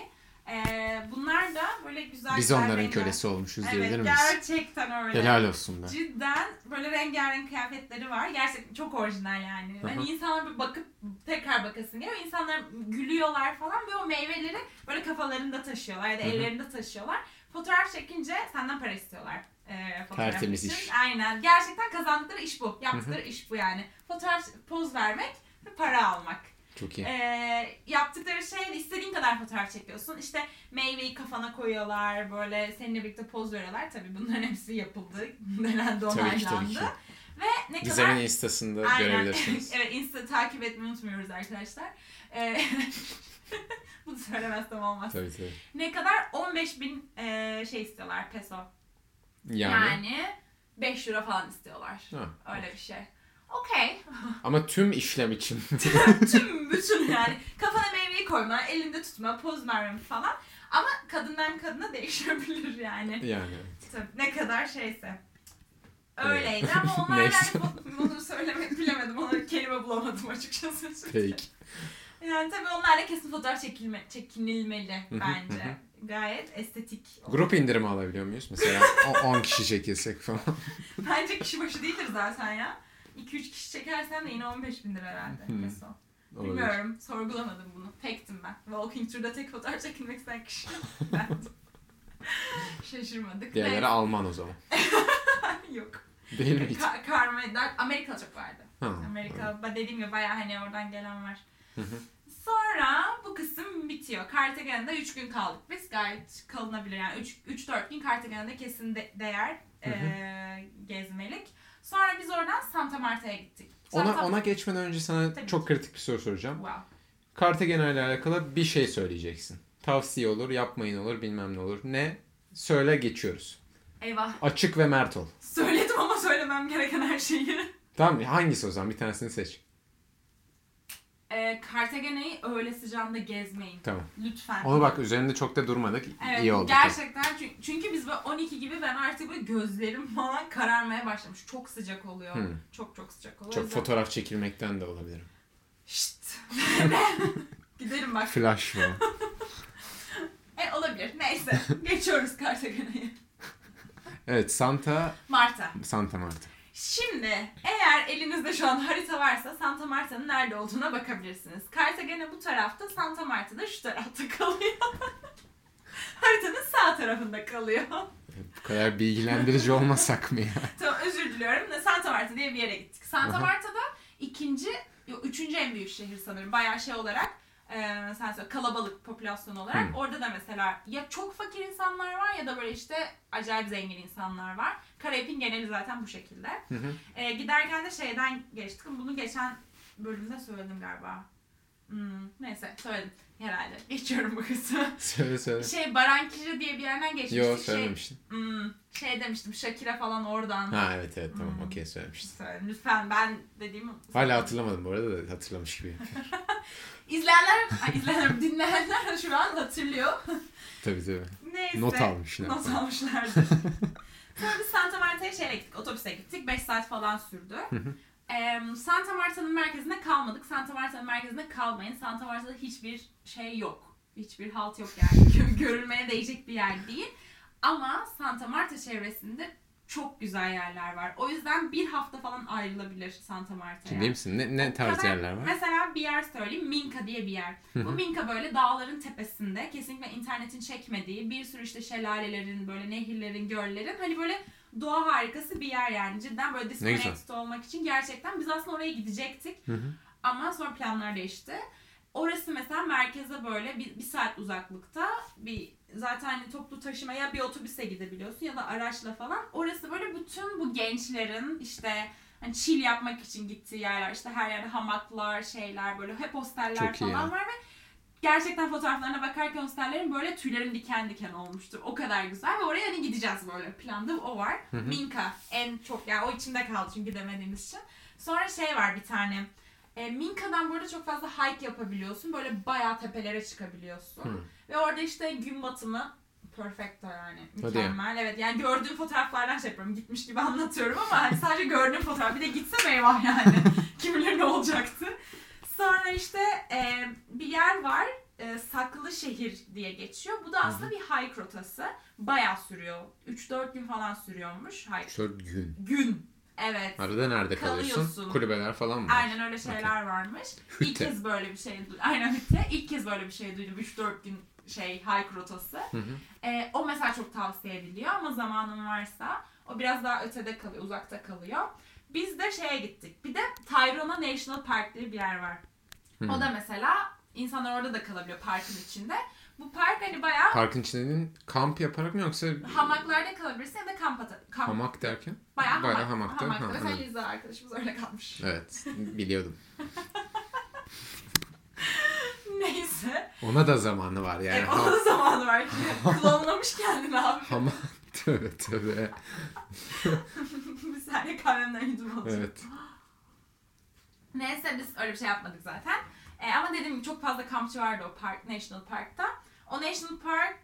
Ee, bunlar da böyle güzel Biz onların rengarenk- kölesi olmuşuz diyebilir Evet miyiz? gerçekten öyle. Helal olsun be. Cidden böyle rengarenk kıyafetleri var. Gerçekten çok orijinal yani. Hı hı. Hani insanlar bir bakıp tekrar bakasın geliyor. İnsanlar gülüyorlar falan ve o meyveleri böyle kafalarında taşıyorlar ya da ellerinde taşıyorlar. Fotoğraf çekince senden para istiyorlar. E, fotoğraf Tertemiz için. iş. Aynen. Gerçekten kazandıkları iş bu. Yaptıkları iş bu yani. Fotoğraf poz vermek ve para almak. Çok iyi. Ee, yaptıkları şey istediğin kadar fotoğraf çekiyorsun. İşte meyveyi kafana koyuyorlar. Böyle seninle birlikte poz veriyorlar. Tabii bunların hepsi yapıldı. [LAUGHS] Denendi, Tabii ki tabii onaylandı. ki. Ve ne kadar... Gizem'in instasında Aynen. görebilirsiniz. [LAUGHS] evet Insta takip etmeyi unutmuyoruz arkadaşlar. Ee, [LAUGHS] [LAUGHS] bunu söylemezsem olmaz. tabii tabii. Ne kadar? 15 bin e, şey istiyorlar peso. Yani. Yani 5 euro falan istiyorlar. Ha. Öyle bir şey. Okey. [LAUGHS] Ama tüm işlem için. [LAUGHS] Tüm bütün yani. Kafana meyveyi koyma, elinde tutma, poz verme falan. Ama kadından kadına değişebilir yani. yani. Tabii ne kadar şeyse. Öyleydi ama onlar yani bu- bunu söylemek bilemedim. Ona kelime bulamadım açıkçası. Peki. Yani tabii onlarla kesin fotoğraf çekilme, çekinilmeli bence. Gayet estetik. Grup indirimi alabiliyor muyuz? Mesela o- [LAUGHS] 10 kişi çekilsek falan. Bence kişi başı değildir zaten ya. 2-3 kişi çekersen de yine 15 bin lira herhalde. Peso. Olabilir. Bilmiyorum. Sorgulamadım bunu. Tektim ben. Walking Tour'da tek fotoğraf çekilmek isteyen kişi [LAUGHS] ben. Şaşırmadık. Diğerleri Alman o zaman. [LAUGHS] Yok. Değil miydi? Ka- Carmen'den Amerika çok vardı. Ha. Amerika ben dediğim gibi bayağı hani oradan gelen var. Hı hı. Sonra bu kısım bitiyor. Cartagena'da 3 gün kaldık biz. Gayet kalınabilir yani 3-4 gün Cartagena'da kesin de- değer Hı eee, gezmelik. Sonra biz oradan Santa Marta'ya gittik. Ona, Santa- ona geçmeden önce sana Tabii. çok kritik bir soru soracağım. Wow. Cartagena ile alakalı bir şey söyleyeceksin. Tavsiye olur, yapmayın olur, bilmem ne olur. Ne? Söyle geçiyoruz. Eyvah. Açık ve mert ol. Söyledim ama söylemem gereken her şeyi. [LAUGHS] Tamam hangisi o zaman? Bir tanesini seç. Ee, Cartagena'yı öğle sıcağında gezmeyin. Tamam. Lütfen. Onu bak üzerinde çok da durmadık. Evet, İyi oldu. gerçekten çünkü, çünkü biz böyle 12 gibi ben artık böyle gözlerim [LAUGHS] falan kararmaya başlamış. Çok sıcak oluyor. Hmm. Çok çok sıcak oluyor. Çok fotoğraf çekilmekten de olabilir. Şşt. [LAUGHS] Gidelim bak. Flash mı? [LAUGHS] E, olabilir. Neyse. Geçiyoruz Cartagena'yı. evet Santa Marta. Santa Marta. Şimdi eğer elinizde şu an harita varsa Santa Marta'nın nerede olduğuna bakabilirsiniz. Cartagena bu tarafta, Santa Marta da şu tarafta [LAUGHS] kalıyor. Haritanın sağ tarafında kalıyor. Bu kadar bilgilendirici olmasak mı ya? [LAUGHS] tamam özür diliyorum Santa Marta diye bir yere gittik. Santa. Marta'da ikinci, üçüncü en büyük şehir sanırım. Bayağı şey olarak, e, sen söyle kalabalık popülasyon olarak. Hmm. Orada da mesela ya çok fakir insanlar var ya da böyle işte acayip zengin insanlar var. Karayip'in geneli zaten bu şekilde. Hı hı. E, giderken de şeyden geçtik. Bunu geçen bölümde söyledim galiba. Hmm, neyse söyledim herhalde. Geçiyorum bu kısmı. [LAUGHS] söyle söyle. Şey Barankiri diye bir yerden geçmiştik. Yo şey, söylememiştin. hmm, şey demiştim Shakira falan oradan. Ha evet evet tamam Hmm. okey söylemiştin. Söyledim. Lütfen ben dediğimi... Hala hatırlamadım bu arada da hatırlamış gibi. [LAUGHS] İzleyenler, ay, izleyenler, [LAUGHS] dinleyenler şu an hatırlıyor. tabii tabii. Neyse. Not almışlar. Not almışlardı. Sonra biz Santa Marta'ya şeyle gittik, otobüse gittik. 5 saat falan sürdü. Em, Santa Marta'nın merkezinde kalmadık. Santa Marta'nın merkezinde kalmayın. Santa Marta'da hiçbir şey yok. Hiçbir halt yok yani. [LAUGHS] Gö- Görülmeye değecek bir yer değil. Ama Santa Marta çevresinde çok güzel yerler var. O yüzden bir hafta falan ayrılabilir Santa Marta'ya. Ciddi misin? Ne, ne tarz kadar- yerler var? Mesela bir yer söyleyeyim. Minka diye bir yer. Bu. Minka böyle dağların tepesinde. Kesinlikle internetin çekmediği bir sürü işte şelalelerin, böyle nehirlerin, göllerin hani böyle doğa harikası bir yer yani. Cidden böyle disconnected olmak için gerçekten biz aslında oraya gidecektik. Hı hı. Ama sonra planlar değişti. Orası mesela merkeze böyle bir, bir saat uzaklıkta bir zaten hani toplu taşıma ya bir otobüse gidebiliyorsun ya da araçla falan. Orası böyle bütün bu gençlerin işte hani chill yapmak için gittiği yerler. işte her yerde hamaklar, şeyler böyle hep hosteller Çok iyi falan ya. var ve gerçekten fotoğraflarına bakarken hostellerin böyle tüylerim diken diken olmuştur. O kadar güzel ve oraya hani gideceğiz böyle. Planda o var. Hı hı. Minka en çok yani o içimde kaldı çünkü gidemediğimiz için. Sonra şey var bir tane. E, Minka'dan burada çok fazla hike yapabiliyorsun. Böyle bayağı tepelere çıkabiliyorsun. Hı. Ve orada işte gün batımı perfecto yani. Hadi. Mükemmel. Evet yani gördüğüm fotoğraflardan şey yapıyorum. Gitmiş gibi anlatıyorum ama hani sadece gördüğüm fotoğraf. Bir de gitsem eyvah yani. [LAUGHS] Kim bilir ne olacaktı. Sonra işte e, bir yer var. e, saklı şehir diye geçiyor. Bu da aslında bir hike rotası. Bayağı sürüyor. 3-4 gün falan sürüyormuş hike. 4 gün. Gün. Evet. Arada nerede kalıyorsun? Kalıyorsun. Kulübeler falan var. Aynen öyle şeyler varmış. [LAUGHS] İlk Hütte. kez böyle bir şey duydum. Aynen hütte. İlk kez böyle bir şey duydum. 3-4 gün şey hike rotası. Hı hı. Ee, o mesela çok tavsiye ediliyor ama zamanın varsa o biraz daha ötede kalıyor, uzakta kalıyor. Biz de şeye gittik. Bir de Tayrona National Park diye bir yer var. Hı. O da mesela insanlar orada da kalabiliyor parkın içinde. Bu park hani bayağı Parkın içinde kamp yaparak mı yoksa hamaklarda kalabilirsin ya da kamp ata- kamp hamak derken? bayağı, bayağı hamak, hamakta. hamakta. Ha, Mesela. Liza arkadaşımız öyle kalmış. Evet biliyordum. [LAUGHS] Neyse. Ona da zamanı var yani. Yani Ha- onun zamanı var. [LAUGHS] Klonlamış kendini abi. Hama [LAUGHS] tövbe tövbe. Saniye kahvemden yudum alacağım. Evet. [GASPS] Neyse biz öyle bir şey yapmadık zaten. E, ama dediğim gibi çok fazla kampçı vardı o park, National Park'ta. O National Park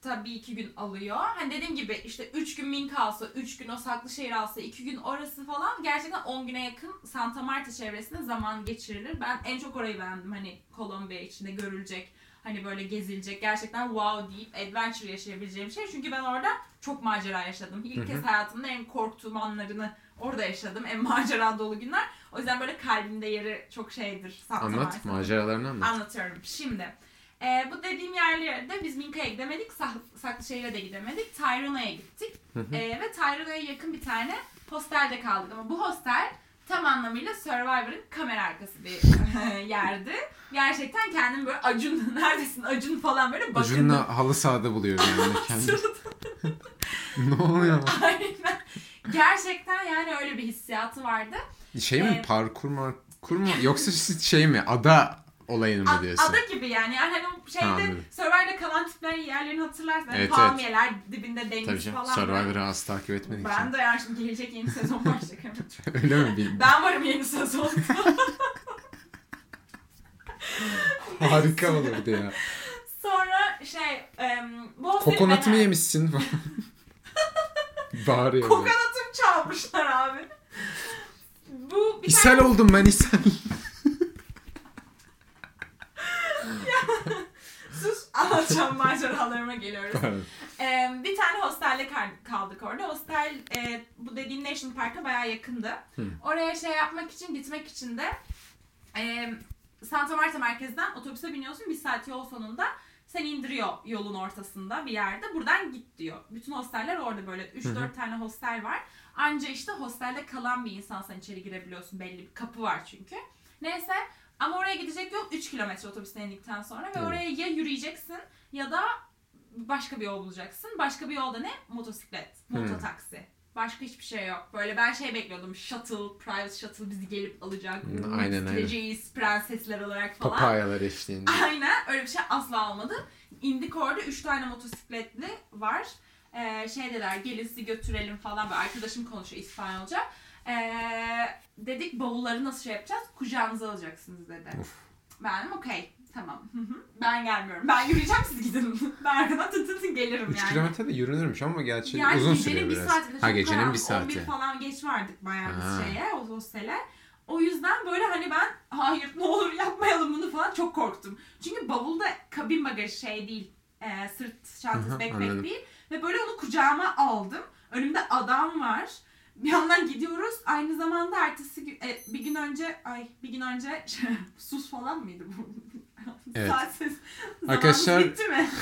tabii iki gün alıyor. Hani dediğim gibi işte 3 gün Minka alsa, 3 gün o saklı şehir alsa, 2 gün orası falan gerçekten 10 güne yakın Santa Marta çevresinde zaman geçirilir. Ben en çok orayı beğendim. Hani Kolombiya içinde görülecek, hani böyle gezilecek, gerçekten wow deyip adventure yaşayabileceğim şey. Çünkü ben orada çok macera yaşadım. İlk kez hayatımda en korktuğum anlarını orada yaşadım. En [LAUGHS] macera dolu günler. O yüzden böyle kalbimde yeri çok şeydir. Anlat Marta'nın. maceralarını anlat. Anlatıyorum. Şimdi e, bu dediğim yerlerde biz Minka'ya gidemedik, Sak- Saklışehir'e de gidemedik. Tyrona'ya gittik. E, ve Tyrona'ya yakın bir tane hostelde kaldık. Ama bu hostel tam anlamıyla Survivor'ın kamera arkası bir [LAUGHS] yerdi. Gerçekten kendim böyle Acun, [LAUGHS] neredesin Acun falan böyle bakındım. Ucunla halı sahada buluyor yani [LAUGHS] kendi. ne oluyor? Aynen. Gerçekten yani öyle bir hissiyatı vardı. Şey mi Ee, parkur markur mu yoksa şey mi ada olayını mı diyorsun? ada gibi yani. yani hani şeyde anladım. Survivor'da kalan tiplerin yerlerini hatırlarsın. Hani Evet, palmiyeler, dibinde deniz Tabii falan. Survivor'ı az takip etmedik Ben için. de yani şimdi gelecek yeni sezon başlayacak. [LAUGHS] evet. Öyle mi? Bil- ben varım yeni sezonda. [LAUGHS] Harika olurdu ya. Sonra şey, em, bu Kokonatımı ben- yemişsin falan. [LAUGHS] Bağırıyor. Kokonatım çalmışlar abi. Bu bir İshal tane... oldum ben ishal. [LAUGHS] Sus anlatacağım maceralarıma geliyoruz. [LAUGHS] Ee, bir tane hostelde kal- kaldık orada. Hostel e, bu dediğim National Park'a bayağı yakındı. Hı. Oraya şey yapmak için, gitmek için de e, Santa Marta merkezden otobüse biniyorsun. Bir saat yol sonunda seni indiriyor yolun ortasında bir yerde. Buradan git diyor. Bütün hosteller orada böyle 3-4 tane hostel var. Anca işte hostelde kalan bir insansan içeri girebiliyorsun. Belli bir kapı var çünkü. Neyse ama oraya gidecek yol 3 kilometre otobüsten indikten sonra ve Evet. oraya ya yürüyeceksin ya da başka bir yol bulacaksın. Başka bir yolda ne? Motosiklet, Hmm. mototaksi. Başka hiçbir şey yok. Böyle ben şey bekliyordum. Shuttle, private shuttle bizi gelip alacak. Hmm, aynen, aynen. Gideceğiz prensesler olarak falan. Papayalar eşliğinde. [LAUGHS] Aynen öyle bir şey asla olmadı. İndik orada 3 tane motosikletli var. Ee, şey dediler gelin sizi götürelim falan böyle arkadaşım konuşuyor İspanyolca. Ee, dedik bavulları nasıl şey yapacağız? Kucağınıza alacaksınız dedi. Of. Ben okey tamam. Ben gelmiyorum. Ben yürüyeceğim siz gidin. [LAUGHS] ben arkadan tın tın tın gelirim 3 yani. kilometre de yürünürmüş ama gerçi Yani uzun sürüyor bir biraz. saati. Ha gecenin karanlık, bir saati. 11 falan geç vardık bayağı biz şeye o hostele. O yüzden böyle hani ben hayır ne olur yapmayalım bunu falan çok korktum. Çünkü bavulda kabin bagajı şey değil. e, sırt çantası backpack değil. Ve böyle onu kucağıma aldım. Önümde adam var. Bir yandan gidiyoruz. Aynı zamanda ertesi gün, e, bir gün önce ay bir gün önce [LAUGHS] sus falan mıydı bu? [LAUGHS] Evet. Saatsiz. Arkadaşlar- bitti mi? [LAUGHS]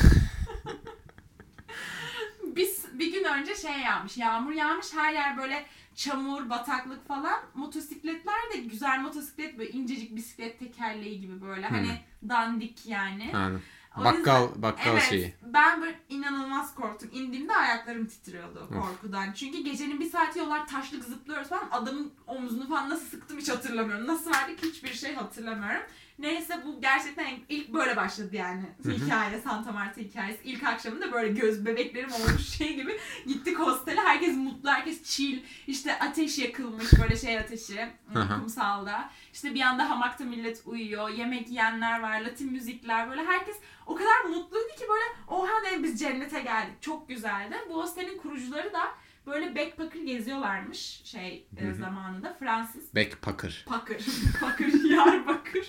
Biz bir gün önce şey yağmış, yağmur yağmış, her yer böyle çamur, bataklık falan. Motosikletler de güzel motosiklet böyle incecik bisiklet tekerleği gibi böyle hani dandik yani. Yani O bakkal yüzden- bakkal evet, şeyi. ben böyle inanılmaz korktum. İndiğimde ayaklarım titriyordu Of. korkudan. Çünkü gecenin bir saati yollar taşlık zıplıyoruz falan. Adamın omzunu falan nasıl sıktım hiç hatırlamıyorum. Nasıl verdik hiçbir şey hatırlamıyorum. Neyse bu gerçekten ilk böyle başladı yani hikaye Santa Marta hikayesi. İlk akşamında böyle göz bebeklerim olmuş [LAUGHS] şey gibi gittik hostele. Herkes mutlu, herkes chill. İşte ateş yakılmış böyle şey ateşi hı. kumsalda. İşte bir anda hamakta millet uyuyor. Yemek yiyenler var, Latin müzikler böyle herkes o kadar mutluydu ki böyle oha dedim biz cennete geldik. Çok güzeldi. Bu hostelin kurucuları da böyle backpacker geziyorlarmış şey e, zamanında. Fransız Backpacker. Pakır. [LAUGHS] Pakır, yar bakır. [LAUGHS]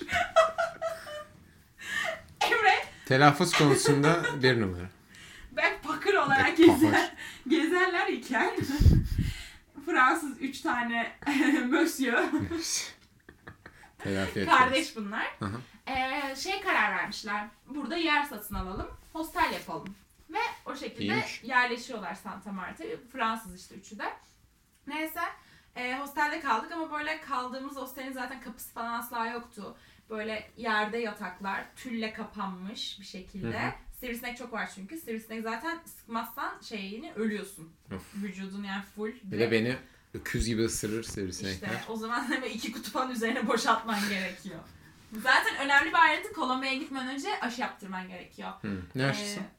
Emre Telaffuz konusunda bir numara. backpacker olarak Backpacker. gezer, gezerler iken [LAUGHS] Fransız üç tane monsieur Telafi kardeş bunlar. Ee, şey karar vermişler. Burada yer satın alalım. Hostel yapalım. Ve o şekilde İyiymiş. yerleşiyorlar Santa Marta'ya. Fransız işte üçü de. Neyse e, hostelde kaldık ama böyle kaldığımız hostelin zaten kapısı falan asla yoktu. Böyle yerde yataklar, tülle kapanmış bir şekilde. Hı hı. Sivrisinek çok var çünkü. Sivrisinek zaten sıkmazsan şeyini ölüyorsun. Of. Vücudun yani full. Bir de beni öküz gibi ısırır sivrisinekler. İşte o zaman [LAUGHS] hemen iki kutu falan üzerine boşaltman gerekiyor. Zaten önemli bir ayrıntı Kolombiya'ya gitmeden önce aşı yaptırman gerekiyor. Hı. Ne aşısı? Ee,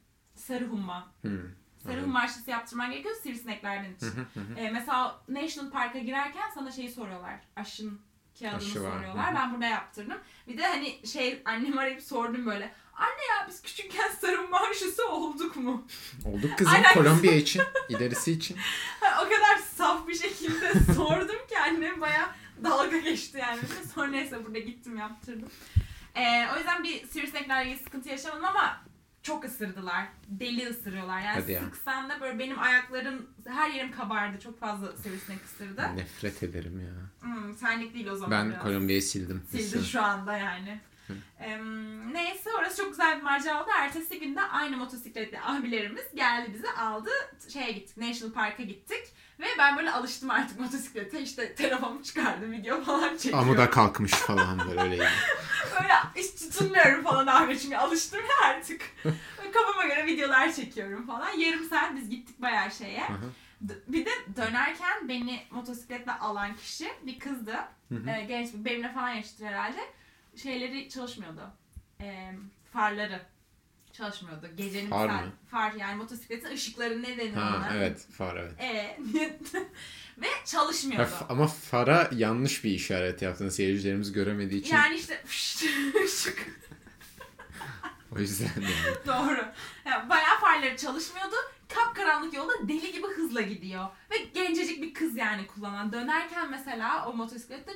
sarı humma. Hı. Sarı humma aşısı yaptırman gerekiyor sivrisineklerden için. Ee, mesela National Park'a girerken sana şeyi soruyorlar. Aşın kağıdını Aşı soruyorlar. Ben burada yaptırdım. Bir de hani şey annem arayıp sordum böyle. Anne ya biz küçükken sarı humma aşısı olduk mu? Olduk kızım Aynen. Kolombiya için, ilerisi için. [LAUGHS] o kadar saf bir şekilde [LAUGHS] sordum ki annem baya dalga geçti yani. Sonra neyse burada gittim yaptırdım. Ee, o yüzden bir sivrisineklerle ilgili sıkıntı yaşamadım ama çok ısırdılar. Deli ısırıyorlar. Yani Hadi ya. sıksan da böyle benim ayaklarım, her yerim kabardı. Çok fazla sivrisinek ısırdı. Nefret ederim ya. Hmm, senlik değil o zaman Ben biraz. Kolombiya'yı sildim. Sildi şu anda yani. Em, neyse orası çok güzel bir macera oldu. Ertesi günde aynı motosikletli abilerimiz geldi bizi aldı. Şeye gittik, National Park'a gittik. Ve ben böyle alıştım artık motosiklete. İşte telefonumu çıkardım, video falan çekiyorum. Amuda kalkmış falan böyle öyleydi. [LAUGHS] Böyle hiç tutunmuyorum falan abi çünkü alıştım ya artık. [LAUGHS] Kafama göre videolar çekiyorum falan. Yarım saat biz gittik bayağı şeye. Bir de dönerken beni motosikletle alan kişi bir kızdı. Hı hı. Ee, genç bir benimle falan yaşıttır herhalde. Şeyleri çalışmıyordu. Ee, farları çalışmıyordu. Gecenin Far saat- mı? far yani motosikletin ışıkları ne denir Ha ona? evet far evet. Ee, [LAUGHS] ve Ha, çalışmıyordu. f- ama fara yanlış bir işaret yaptın seyircilerimiz göremediği için. Yani işte ışık [LAUGHS] O yüzden yani. [LAUGHS] Doğru. Yani bayağı farları çalışmıyordu. Kapkaranlık yolda deli gibi hızla gidiyor. Ve gencecik bir kız yani kullanan. Dönerken mesela o motosiklette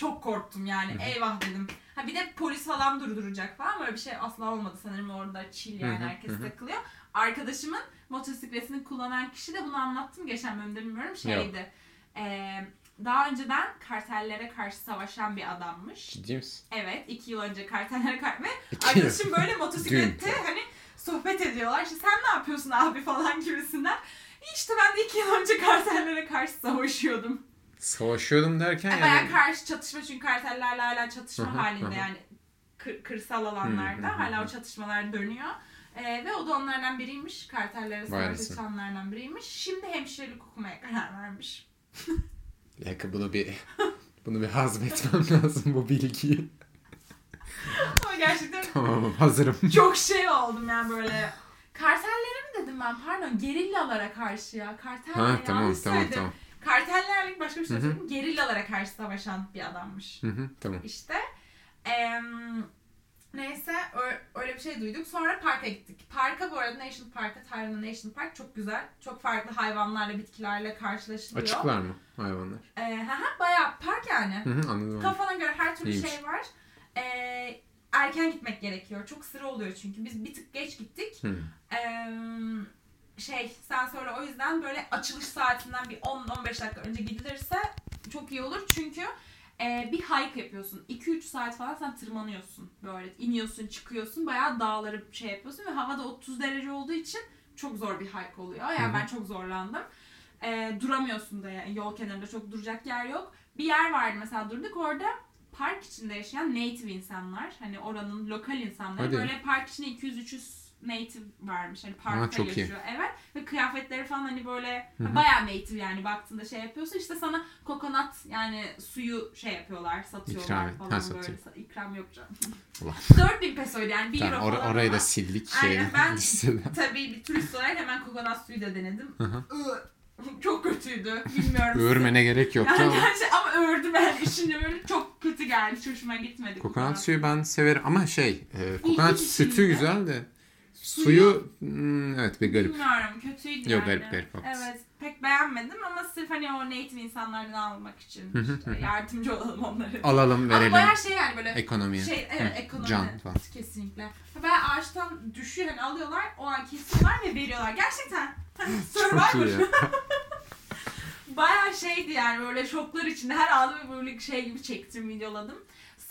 çok korktum yani. Hı hı. Eyvah dedim. Ha bir de polis falan durduracak falan böyle bir şey asla olmadı sanırım orada chill yani Hı hı, herkes hı hı. takılıyor. Arkadaşımın motosikletini kullanan kişi de bunu anlattım geçen bölümde bilmiyorum şeydi. Eee daha önceden kartellere karşı savaşan bir adammış. Ciddi misin? Evet iki yıl önce kartellere karşı ve. Arkadaşım böyle [LAUGHS] motosiklette hani sohbet ediyorlar. İşte sen ne yapıyorsun abi falan gibisinden. İşte ben de iki yıl önce kartellere karşı savaşıyordum. Savaşıyordum derken yani. karşı çatışma çünkü kartellerle hala çatışma halinde yani kır- kırsal alanlarda hala o çatışmalar dönüyor. Ee, ve o da onlardan biriymiş. Kartellere savaş açanlardan biriymiş. Şimdi hemşirelik okumaya karar vermiş. [LAUGHS] Dakika bunu bir bunu bir hazmetmem [LAUGHS] lazım bu bilgiyi. Ama gerçekten Tamam hazırım. [LAUGHS] çok şey oldum yani böyle. Kartellere mi dedim ben? Pardon gerillalara karşı ya. Kartel Ha tamam tamam söyledim. tamam. Kartellerle başka bir şey söyleyeyim. Gerillalara karşı savaşan bir adammış. Hı hı, tamam. İşte. Em, neyse öyle bir şey duyduk. Sonra parka gittik. Parka bu arada National Park'a, Tyrone National Park çok güzel. Çok farklı hayvanlarla, bitkilerle karşılaşılıyor. Açıklar mı hayvanlar? Hı hı, bayağı park yani. Hı hı, anladım. Kafana göre her türlü İyiymiş. şey var. Ee, erken gitmek gerekiyor. Çok sıra oluyor çünkü. Biz bir tık geç gittik. Hı. Ee, şey sen sonra o yüzden böyle açılış saatinden bir 10-15 dakika önce gidilirse çok iyi olur. Çünkü e, bir hike yapıyorsun. 2-3 saat falan sen tırmanıyorsun. Böyle iniyorsun çıkıyorsun. Bayağı dağları şey yapıyorsun ve havada 30 derece olduğu için çok zor bir hike oluyor. Yani ben çok zorlandım. E, duramıyorsun da yani yol kenarında çok duracak yer yok. Bir yer vardı mesela durduk orada park içinde yaşayan native insanlar. Hani oranın lokal insanları. Hadi. Böyle park içinde 200-300 native varmış. Hani parkta iyi. yaşıyor. Evet. Ve kıyafetleri falan hani böyle Hı hı. bayağı native yani baktığında şey yapıyorsun. İşte sana kokonat yani suyu şey yapıyorlar, satıyorlar İkram falan ha, böyle. satıyor. Sa- İkram yok canım. Ulan. [LAUGHS] 4000 pesoydu yani 1 Tamam, euro or- falan orayı da sildik şey Aynen, ben- [LAUGHS] [LAUGHS] tabii bir turist olarak hemen kokonat suyu da denedim. Çok kötüydü. Bilmiyorum. Öğürmene gerek yoktu Yani ama. gerçi ama öğürdüm ben içince böyle çok kötü geldi. Hiç hoşuma gitmedi. Kokonat suyu ben severim ama şey e, kokonat sütü güzel de Suyu- hmm, evet bir garip. Bilmiyorum kötüydü Yok, yani. garip, garip, haklısın. Evet. pek beğenmedim ama sırf hani o native insanlardan almak için işte yardımcı olalım onlara. Alalım Ama verelim bayağı şey yani böyle ekonomiye. şey evet ekonomi can falan. kesinlikle. Bayağı ağaçtan düşüyor hani alıyorlar o an kesiyorlar ve veriyorlar. Gerçekten hani Survivor. ya. [LAUGHS] Bayağı şeydi yani böyle şoklar içinde her anı böyle şey gibi çektim videoladım.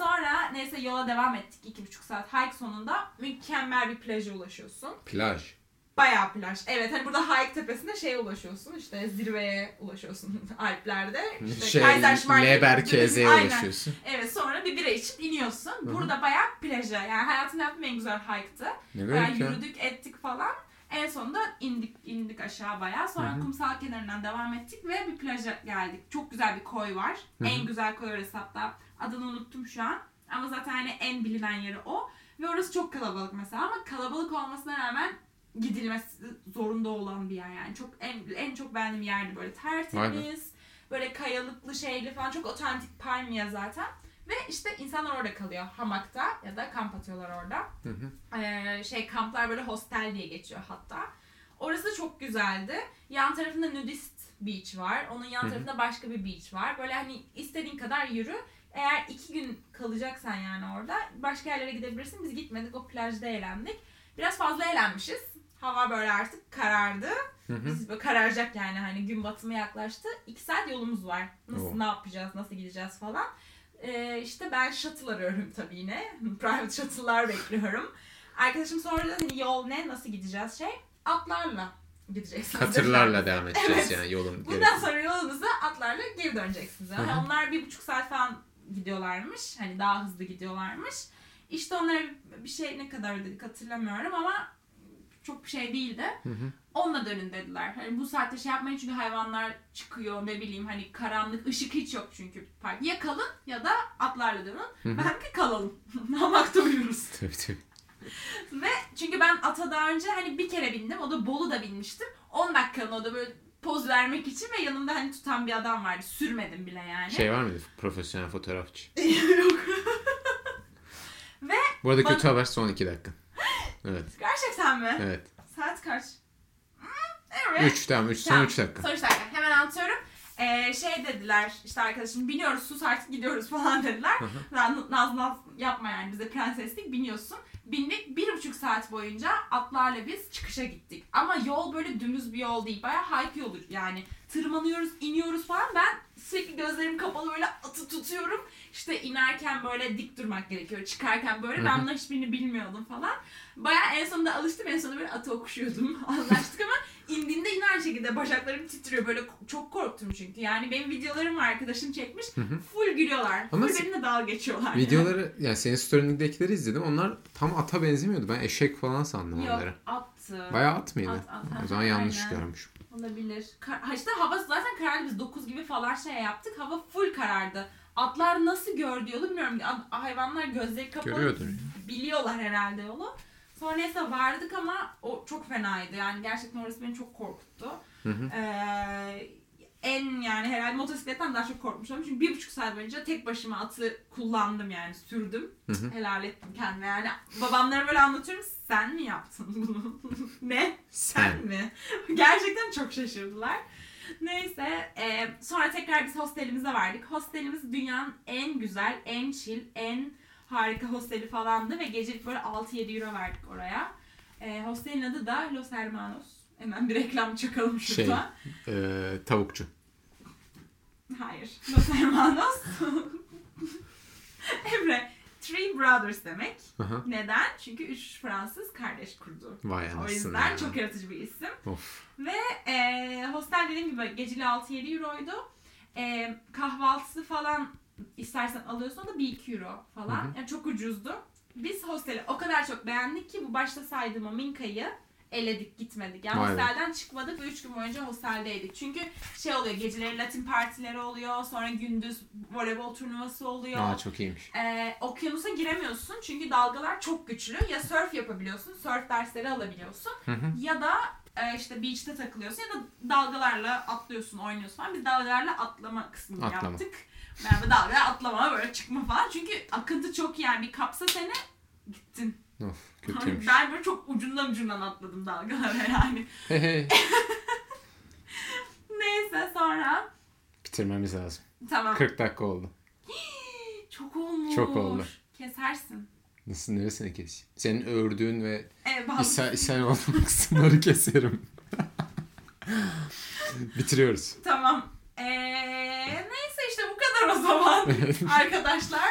Sonra neyse yola devam ettik iki buçuk saat hike sonunda mükemmel bir plaja ulaşıyorsun. Plaj. Bayağı plaj. Evet hani burada hike tepesinde şeye ulaşıyorsun işte zirveye ulaşıyorsun [LAUGHS] Alplerde. İşte Şey, Aynen. ulaşıyorsun. Evet sonra bir bira içip iniyorsun. hı. Burada bayağı plaja yani hayatımda yaptığım en güzel hike'tı. Ne Bayağı garip ya. yürüdük ettik falan. En sonunda indik indik aşağı bayağı. Sonra Hı hı. kumsal kenarından devam ettik ve bir plaja geldik. Çok güzel bir koy var. Hı hı. En güzel koy orası hatta. Adını unuttum şu an. Ama zaten hani en bilinen yeri o. Ve orası çok kalabalık mesela ama kalabalık olmasına rağmen gidilmesi zorunda olan bir yer yani. Çok en, en çok beğendiğim yerdi böyle tertemiz. Böyle kayalıklı şeyli falan çok otantik palmiye zaten. Ve işte insanlar orada kalıyor hamakta ya da kamp atıyorlar orada. Hı hı. Ee, şey kamplar böyle hostel diye geçiyor hatta. Orası da çok güzeldi. Yan tarafında nudist beach var. Onun yan Hı hı. tarafında başka bir beach var. Böyle hani istediğin kadar yürü. Eğer iki gün kalacaksan yani orada başka yerlere gidebilirsin. Biz gitmedik o plajda eğlendik. Biraz fazla eğlenmişiz. Hava böyle artık karardı. Hı hı. Biz böyle kararacak yani hani gün batımı yaklaştı. İki saat yolumuz var. Nasıl Oo. ne yapacağız, nasıl gideceğiz falan. Ee, işte ben shuttle arıyorum tabii yine. [LAUGHS] Private shuttle'lar bekliyorum. Arkadaşım sordu hani yol ne, nasıl gideceğiz şey. Atlarla gideceksiniz. Katırlarla [LAUGHS] devam edeceğiz Evet. yani yolun. Bundan sonra yolunuza atlarla geri döneceksiniz. Yani onlar bir buçuk saat falan gidiyorlarmış. Hani daha hızlı gidiyorlarmış. İşte onlara bir şey ne kadar ödedik hatırlamıyorum ama çok bir şey değildi. Hı hı. Onunla dönün dediler. Hani bu saatte şey yapmayın çünkü hayvanlar çıkıyor ne bileyim hani karanlık ışık hiç yok çünkü park. Ya kalın ya da atlarla dönün. Hı hı. Ben de kalalım. [LAUGHS] Hamakta uyuruz. [LAUGHS] Tabii tabii. Ve çünkü ben ata daha önce hani bir kere bindim. O da Bolu'da binmiştim. 10 dakikanın o da böyle poz vermek için ve yanımda hani tutan bir adam vardı. Sürmedim bile yani. Şey var mıydı? Profesyonel fotoğrafçı. [LAUGHS] Yok. [LAUGHS] Bu arada Bak- kötü haber son iki dakika. Evet. Gerçekten mi? Evet. Saat kaç? Hmm, Evet. 3 tamam 3 son Tamam. 3 dakika. Son üç dakika. Hemen anlatıyorum. Ee, şey dediler işte arkadaşım biniyoruz sus artık gidiyoruz [LAUGHS] falan dediler. Ben naz naz yapma yani bize prenseslik biniyorsun. Bindik bir buçuk saat boyunca atlarla biz çıkışa gittik. Ama yol böyle dümdüz bir yol değil. Bayağı hike yolu yani. Tırmanıyoruz, iniyoruz falan. Ben sürekli gözlerim kapalı böyle atı tutuyorum. İşte inerken böyle dik durmak gerekiyor. Çıkarken böyle. Ben bunların hiçbirini bilmiyordum falan. Bayağı en sonunda alıştım. En sonunda böyle atı okşuyordum. [LAUGHS] Anlaştık ama indiğimde yine aynı şekilde bacaklarım titriyor. Böyle çok korktum çünkü. Yani benim videolarım arkadaşım çekmiş. Hı hı. Full gülüyorlar. Ama Full benimle dalga geçiyorlar. Videoları [LAUGHS] yani senin story'indekileri izledim. Onlar tam ata benzemiyordu. Ben eşek falan sandım Yok onları. attı. Bayağı at mıydı? At, at, o zaman yanlış aynen. görmüşüm. Olabilir. Kar- ha işte hava zaten karardı. Biz 9 gibi falan şey yaptık. Hava full karardı. Atlar nasıl gördü yolu bilmiyorum. Hayvanlar gözleri kapalı. Görüyordur. Biliyorlar herhalde yolu. Sonra neyse vardık ama o çok fenaydı. Yani gerçekten orası beni çok korkuttu. Hı hı. Ee, en yani herhalde motosikletten daha çok korkmuşum. Çünkü bir buçuk saat boyunca tek başıma atı kullandım yani sürdüm. Hı hı. Helal ettim kendime yani. Babamlara böyle anlatıyorum. Sen mi yaptın bunu? [LAUGHS] ne? Sen Sen. mi? Gerçekten çok şaşırdılar. Neyse e, sonra tekrar biz hostelimize vardık. Hostelimiz dünyanın en güzel, en chill, en harika hosteli falandı ve gecelik böyle 6-7 euro verdik oraya. E, hostelin adı da Los Hermanos. Hemen bir reklam çakalım Şey. şurada. Ee, tavukçu. Hayır. Los Hermanos. [LAUGHS] Emre. Three Brothers demek. Hı. Neden? Çünkü üç Fransız kardeş kurdu. Vay O yüzden ya. çok yaratıcı bir isim. Of. Ve e, hostel dediğim gibi geceli 6-7 euroydu. E, kahvaltısı falan istersen alıyorsun da 1-2 euro falan. Hı hı. Yani çok ucuzdu. Biz hosteli o kadar çok beğendik ki bu başta saydığım o Minka'yı eledik gitmedik. Yani be. hostelden çıkmadık ve 3 gün boyunca hosteldeydik. Çünkü şey oluyor geceleri Latin partileri oluyor. Sonra gündüz voleybol turnuvası oluyor. Aa çok iyiymiş. Ee, okyanusa giremiyorsun çünkü dalgalar çok güçlü. Ya surf yapabiliyorsun, surf dersleri alabiliyorsun. Hı hı. Ya da e, işte beach'te takılıyorsun ya da dalgalarla atlıyorsun, oynuyorsun falan. Biz dalgalarla atlama kısmını Atlama. yaptık. Yani bu dalgaya atlama, böyle çıkma falan. Çünkü akıntı çok yani bir kapsa seni gittin. Of kötüymüş. Ben böyle çok ucundan ucundan atladım dalgalara [LAUGHS] yani. Hey hey. Neyse sonra Bitirmemiz lazım. tamam. 40 dakika oldu. [GASPS] Çok olmuş. Çok oldu. Kesersin. Nasıl neresini keseyim? Senin ördüğün ve Evet ishal, ishal olan kısımları keserim. [LAUGHS] Bitiriyoruz. Tamam. Ee, neyse işte bu kadar o zaman [LAUGHS] arkadaşlar.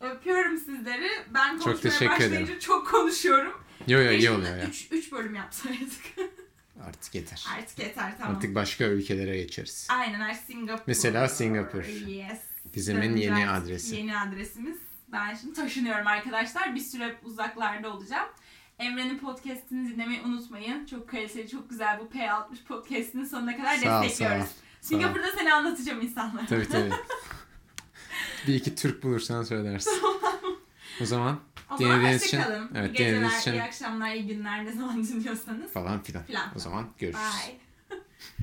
Öpüyorum sizleri. Ben konuşmaya teşekkür başlayınca ederim. çok konuşuyorum. Yo yo iyi oluyor ya. 3 bölüm yapsaydık. [LAUGHS] Artık yeter. Artık yeter tamam. Artık başka ülkelere geçeriz. Aynen her Singapur. Mesela Singapur. Yes. Bizimin yeni Döneceğiz. adresi. Yeni adresimiz. Ben şimdi taşınıyorum arkadaşlar. Bir süre uzaklarda olacağım. Emre'nin podcastini dinlemeyi unutmayın. Çok kaliteli, çok güzel bu P60 podcastinin sonuna kadar Sağ destekliyoruz. sağ. Singapur'da seni anlatacağım insanlara. Tabii tabii. [LAUGHS] bir iki Türk bulursan söylersin. O zaman O zaman Dinlediğiniz için- evet, iyi geceler, için- iyi akşamlar, iyi günler ne zaman dinliyorsanız. falan filan. Filan. O zaman görüşürüz. Bye.